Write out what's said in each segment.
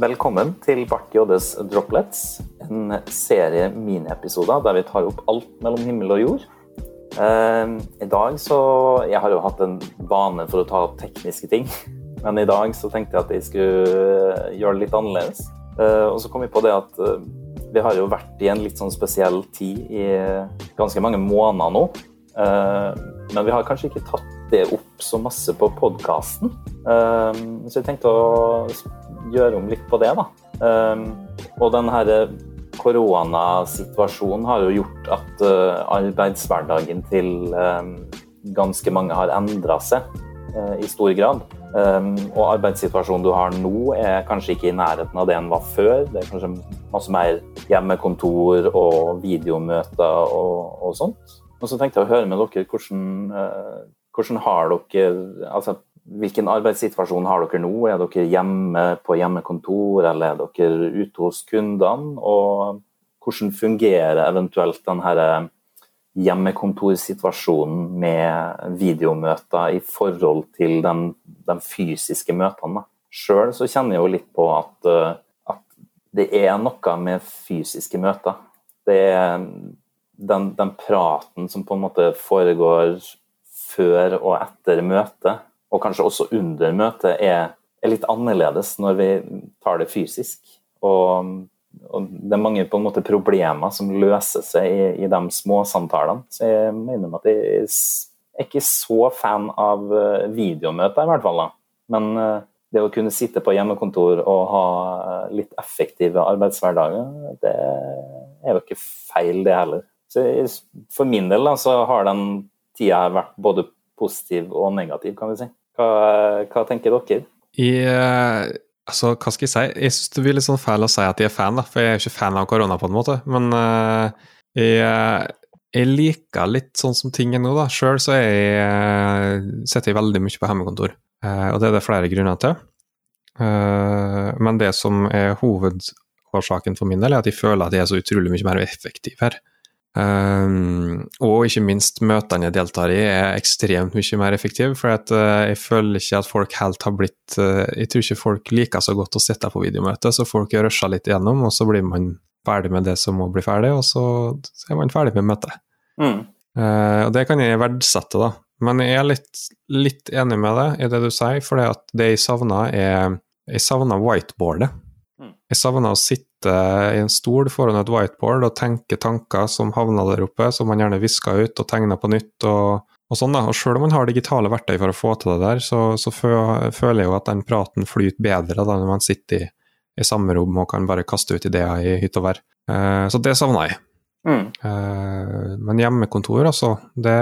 Velkommen til Bart Joddes Droplets, en serie miniepisoder der vi tar opp alt mellom himmel og jord. Eh, I dag så Jeg har jo hatt en vane for å ta opp tekniske ting, men i dag så tenkte jeg at jeg skulle gjøre det litt annerledes. Eh, og så kom vi på det at eh, vi har jo vært i en litt sånn spesiell tid i ganske mange måneder nå. Men vi har kanskje ikke tatt det opp så masse på podkasten. Så jeg tenkte å gjøre om litt på det, da. Um, og den her koronasituasjonen har jo gjort at uh, arbeidshverdagen til um, ganske mange har endra seg uh, i stor grad. Um, og arbeidssituasjonen du har nå, er kanskje ikke i nærheten av det en var før. Det er kanskje masse mer hjemmekontor og videomøter og, og sånt. Og så tenkte jeg å høre med dere hvordan, hvordan har dere altså Hvilken arbeidssituasjon har dere nå? Er dere hjemme på hjemmekontor, eller er dere ute hos kundene? Og hvordan fungerer eventuelt denne hjemmekontorsituasjonen med videomøter i forhold til den, de fysiske møtene? Sjøl kjenner jeg jo litt på at, eh, at, det er noe med fysiske møter. Det er den, den praten som på en måte foregår før og etter møtet og kanskje også under møtet, er, er, litt annerledes når vi tar det fysisk. Og, og, det er mange på en måte problemer som løser seg i, i de småsamtalene. Så jeg mener at jeg er ikke så fan av eh, videomøter, i hvert fall. da. Men eh, det å kunne sitte på hjemmekontor og ha eh, litt effektive arbeidshverdager, det er jo ikke feil, det heller. Så For min del da, så har den tida vært både positiv og negativ, kan vi si. Hva, hva tenker dere? I, altså, hva skal jeg si? Jeg syns det blir litt sånn feil å si at jeg er fan, da, for jeg er ikke fan av korona, på en måte. Men uh, jeg, jeg, liker litt sånn som ting er nå, da. Sjøl så jeg, uh, setter jeg veldig mye på hjemmekontor, uh, og det er det flere grunner til. men det som er hovedårsaken for min del, er at jeg føler at jeg er så utrolig mye mer effektiv her. Um, og ikke minst møtene jeg deltar i er ekstremt mye mer effektive. For at, uh, jeg føler ikke at folk helt har blitt uh, Jeg tror ikke folk liker så godt å sitte på videomøte, så folk rusher litt igjennom, og så blir man ferdig med det som må bli ferdig, og så, så er man ferdig med møtet. Mm. Uh, og det kan jeg verdsette, da. Men jeg er litt, litt enig med deg i det du sier, for det jeg savner, er Jeg savner whiteboardet. Jeg savner å sitte i en stol foran et whiteboard og tenke tanker som havner der oppe, som man gjerne visker ut og tegner på nytt. og, og sånn da. Og Selv om man har digitale verktøy for å få til det der, så, så føler jeg jo at den praten flyter bedre da når man sitter i, i samme rom og kan bare kaste ut ideer i hytt og vær. Uh, så det savner jeg. Mm. Uh, men hjemmekontor, altså, det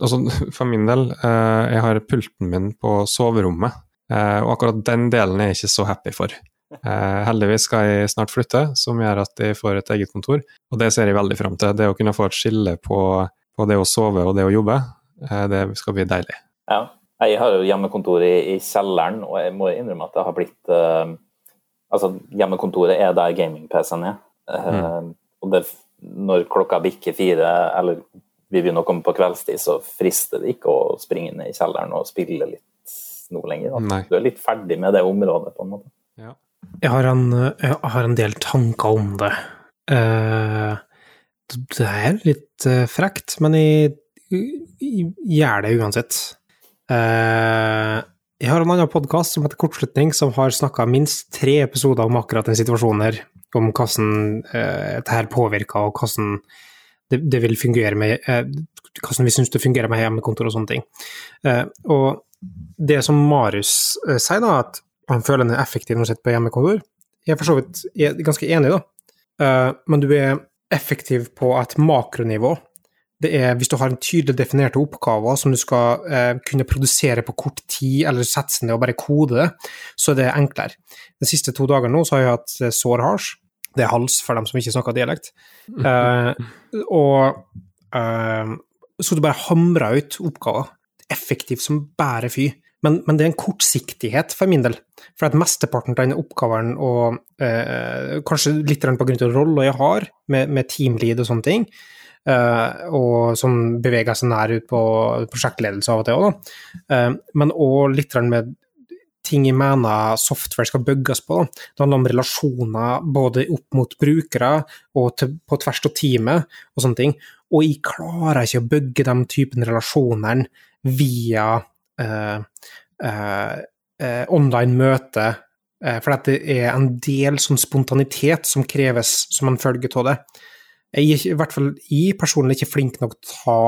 altså, For min del, uh, jeg har pulten min på soverommet, og akkurat den delen er jeg ikke så happy for. Eh, heldigvis skal jeg snart flytte, som gjør at jeg får et eget kontor. Og det ser jeg veldig fram til. Det å kunne få et skille på, på det å sove og det å jobbe, eh, det skal bli deilig. Ja. Jeg har jo hjemmekontor i, i kjelleren, og jeg må innrømme at det har blitt uh, Altså, hjemmekontoret er der gaming-PC-en er. Uh, mm. Og det, når klokka bikker fire, eller vi begynner å komme på kveldstid, så frister det ikke å springe ned i kjelleren og spille litt nå lenger. Du er litt ferdig med det området, på en måte. Ja. Jeg har, en, jeg har en del tanker om det. Uh, det er litt uh, frekt, men jeg, jeg, gjør det uansett. Uh, jeg har en annen podkast som heter Kortslutning, som har snakka minst tre episoder om akkurat den situasjonen her. Om hvordan dette her påvirker, og hvordan det, det, vil fungere med Hvordan vi syns det fungerer med hjemmekontor og sånne ting. og det som Marius sier, da, at han føler han er effektiv når han sitter på hjemmekontor. Jeg er for så vidt er ganske enig, da. Uh, men du er effektiv på et makronivå. Det er hvis du har en tydelig definerte oppgaver som du skal uh, kunne produsere på kort tid, eller sette ned og bare kode det, så er det enklere. De siste to dagene nå så har jeg hatt uh, sår hals. Det er hals for dem som ikke snakker dialekt. Uh, og så du bare hamrer ut oppgaver. Effektivt som bare fy. Men, men, det er en kortsiktighet for min del. For at mesteparten av denne oppgaven, og eh, kanskje litt på grunn av rolla jeg har med, med teamlead og sånne ting, eh, og som beveger seg nær ut på prosjektledelse av og til òg, eh, men òg litt med ting jeg mener software skal bygges på. Da. Det handler om relasjoner både opp mot brukere og til, på tvers av teamet og sånne ting. Og jeg klarer ikke å bygge den typen relasjoner via eh, eh, eh online møte, eh, for det er en del sånn spontanitet som kreves som en følge av det. Jeg er i hvert fall jeg personlig ikke flink nok til å ta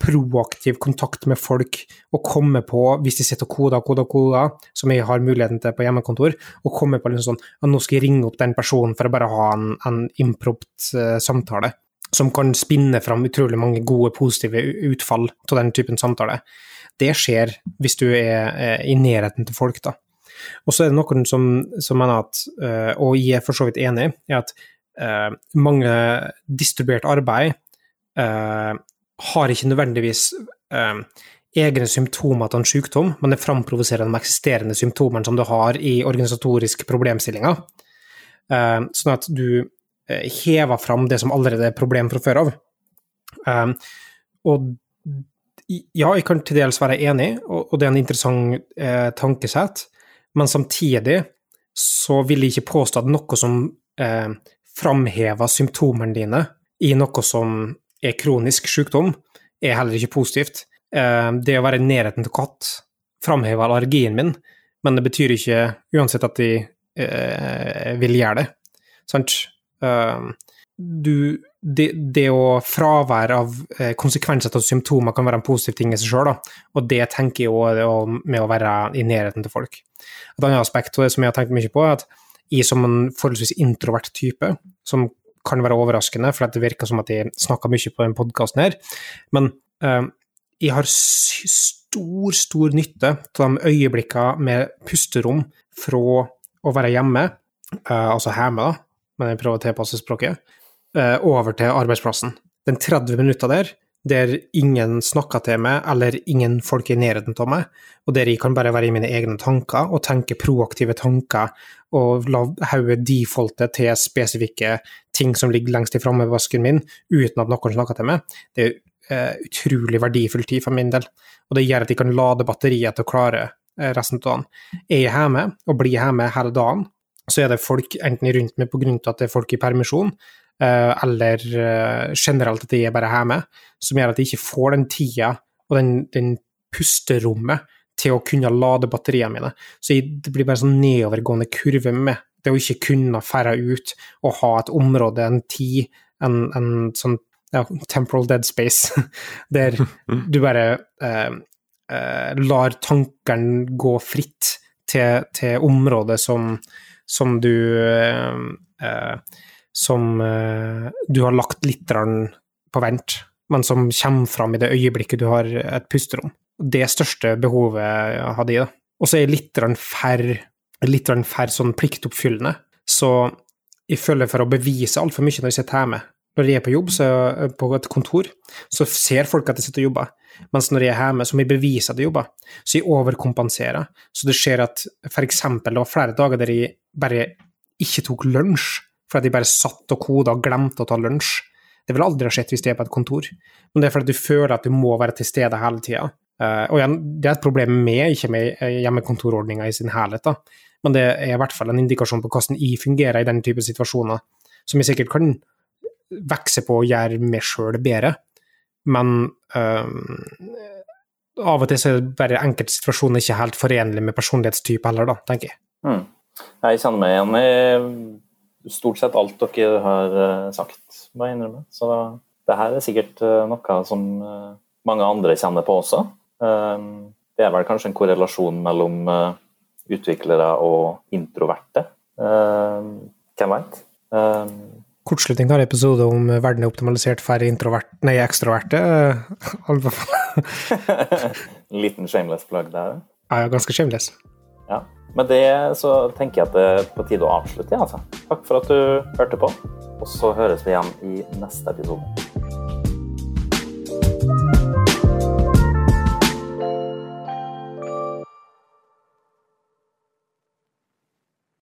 proaktiv kontakt med folk og komme på, hvis de sitter og koder, koder, koder, som jeg har muligheten til på hjemmekontor, og komme på liksom sånn at nå skal jeg ringe opp den personen for å bare ha en, en impropt uh, samtale. Som kan spinne fram utrolig mange gode, positive utfall av den typen samtale. Det skjer hvis du er, er i nærheten til folk, da. Og så er det noen som, som mener at, uh, og jeg er for så vidt enig, i at uh, mange distribuert arbeid har ikke nødvendigvis eh, egne symptomer til en sykdom, men det framprovoserer de eksisterende symptomene som du har i organisatoriske problemstillinger. Eh, sånn at du eh, hever fram det som allerede er problem fra før av. Eh, og ja, jeg kan til dels være enig, og, det er en interessant eh, tankesett, men samtidig så vil jeg ikke påstå at noe som eh, framhever symptomene dine i noe som er kronisk sykdom, er heller ikke positivt. Eh, det å være i nærheten til katt framhever allergien min, men det betyr ikke uansett at de eh, vil gjøre det. Sant? Eh, du, det, det, å fravær av eh, konsekvenser av symptomer kan være en positiv ting i seg sjøl, og det tenker jeg òg med å være i nærheten til folk. Et annet aspekt og det som jeg har tenkt mye på, er at jeg som en forholdsvis introvert type, som kan være overraskende, for det virker som at jeg snakker mye på denne podkasten her. Men uh, jeg har stor, stor nytte av de øyeblikkene med pusterom fra å være hjemme, uh, altså hjemme, da, men jeg prøver å tilpasse språket, over til arbeidsplassen. Den 30 minutta der der ingen snakker til meg, eller ingen folk er i nærheten av meg, og der jeg kan bare være i mine egne tanker og tenke proaktive tanker og la hodet defalte til spesifikke ting som ligger lengst i frammevasken min, uten at noen snakker til meg, det er uh, utrolig verdifull tid for min del. Og det gjør at jeg kan lade batteriet til å klare uh, resten av dagen. Er jeg hjemme, og blir hjemme hele dagen, så er det folk enten rundt meg av at det er folk i permisjon, eller generelt at de er bare hjemme, som gjør at de ikke får den tida og den, den pusterommet til å kunne lade batteriene mine. Så det blir bare sånn nedovergående kurve med det å ikke kunne fære ut og ha et område, en tid, en, en sånn ja, temporal dead space, der du bare eh, eh, lar tankene gå fritt til, til området som, som du eh, eh Som eh, du har lagt litt på vent, men som kommer fram i det øyeblikket du har et pusterom det største behovet jeg hadde i det. Og så er jeg litt færre sånn pliktoppfyllende. Så jeg føler for å bevise altfor mye når jeg sitter hjemme. Når jeg er på jobb, så er på et kontor, så ser folk at jeg sitter og jobber. Mens når jeg er hjemme, så må jeg bevise at jeg jobber. Så jeg overkompenserer. Så det skjer at eksempel, det var flere dager der jeg bare ikke tok lunsj, fordi de bare satt og koda og glemte å ta lunsj. Det ville aldri ha skjedd hvis de er på et kontor. Men det er fordi du føler at du må være til stede hele tida. Uh, og igjen, det er et problem med ikke med eh, hjemmekontorordninga i sin helhet, da. men det er i hvert fall en indikasjon på hvordan jeg fungerer i den type situasjoner, som jeg sikkert kan vokse på og gjøre meg sjøl bedre. Men um, av og til så er det bare enkelte situasjoner ikke helt forenlig med personlighetstype heller, da, tenker jeg. Mm. Jeg kjenner meg igjen i stort sett alt dere har sagt, må jeg innrømme. Så det her er sikkert noe som mange andre kjenner på også. Det er vel kanskje en korrelasjon mellom eh, utviklere og introverte. Hvem veit? Kortslutning har episode om verden er optimalisert for introvert, nei, ekstroverte. en liten shameless plug der? Ja, ganske shameless. Ja. Med det så tenker jeg at det er på tide å avslutte. Altså. Takk for at du hørte på, og så høres vi igjen i neste episode.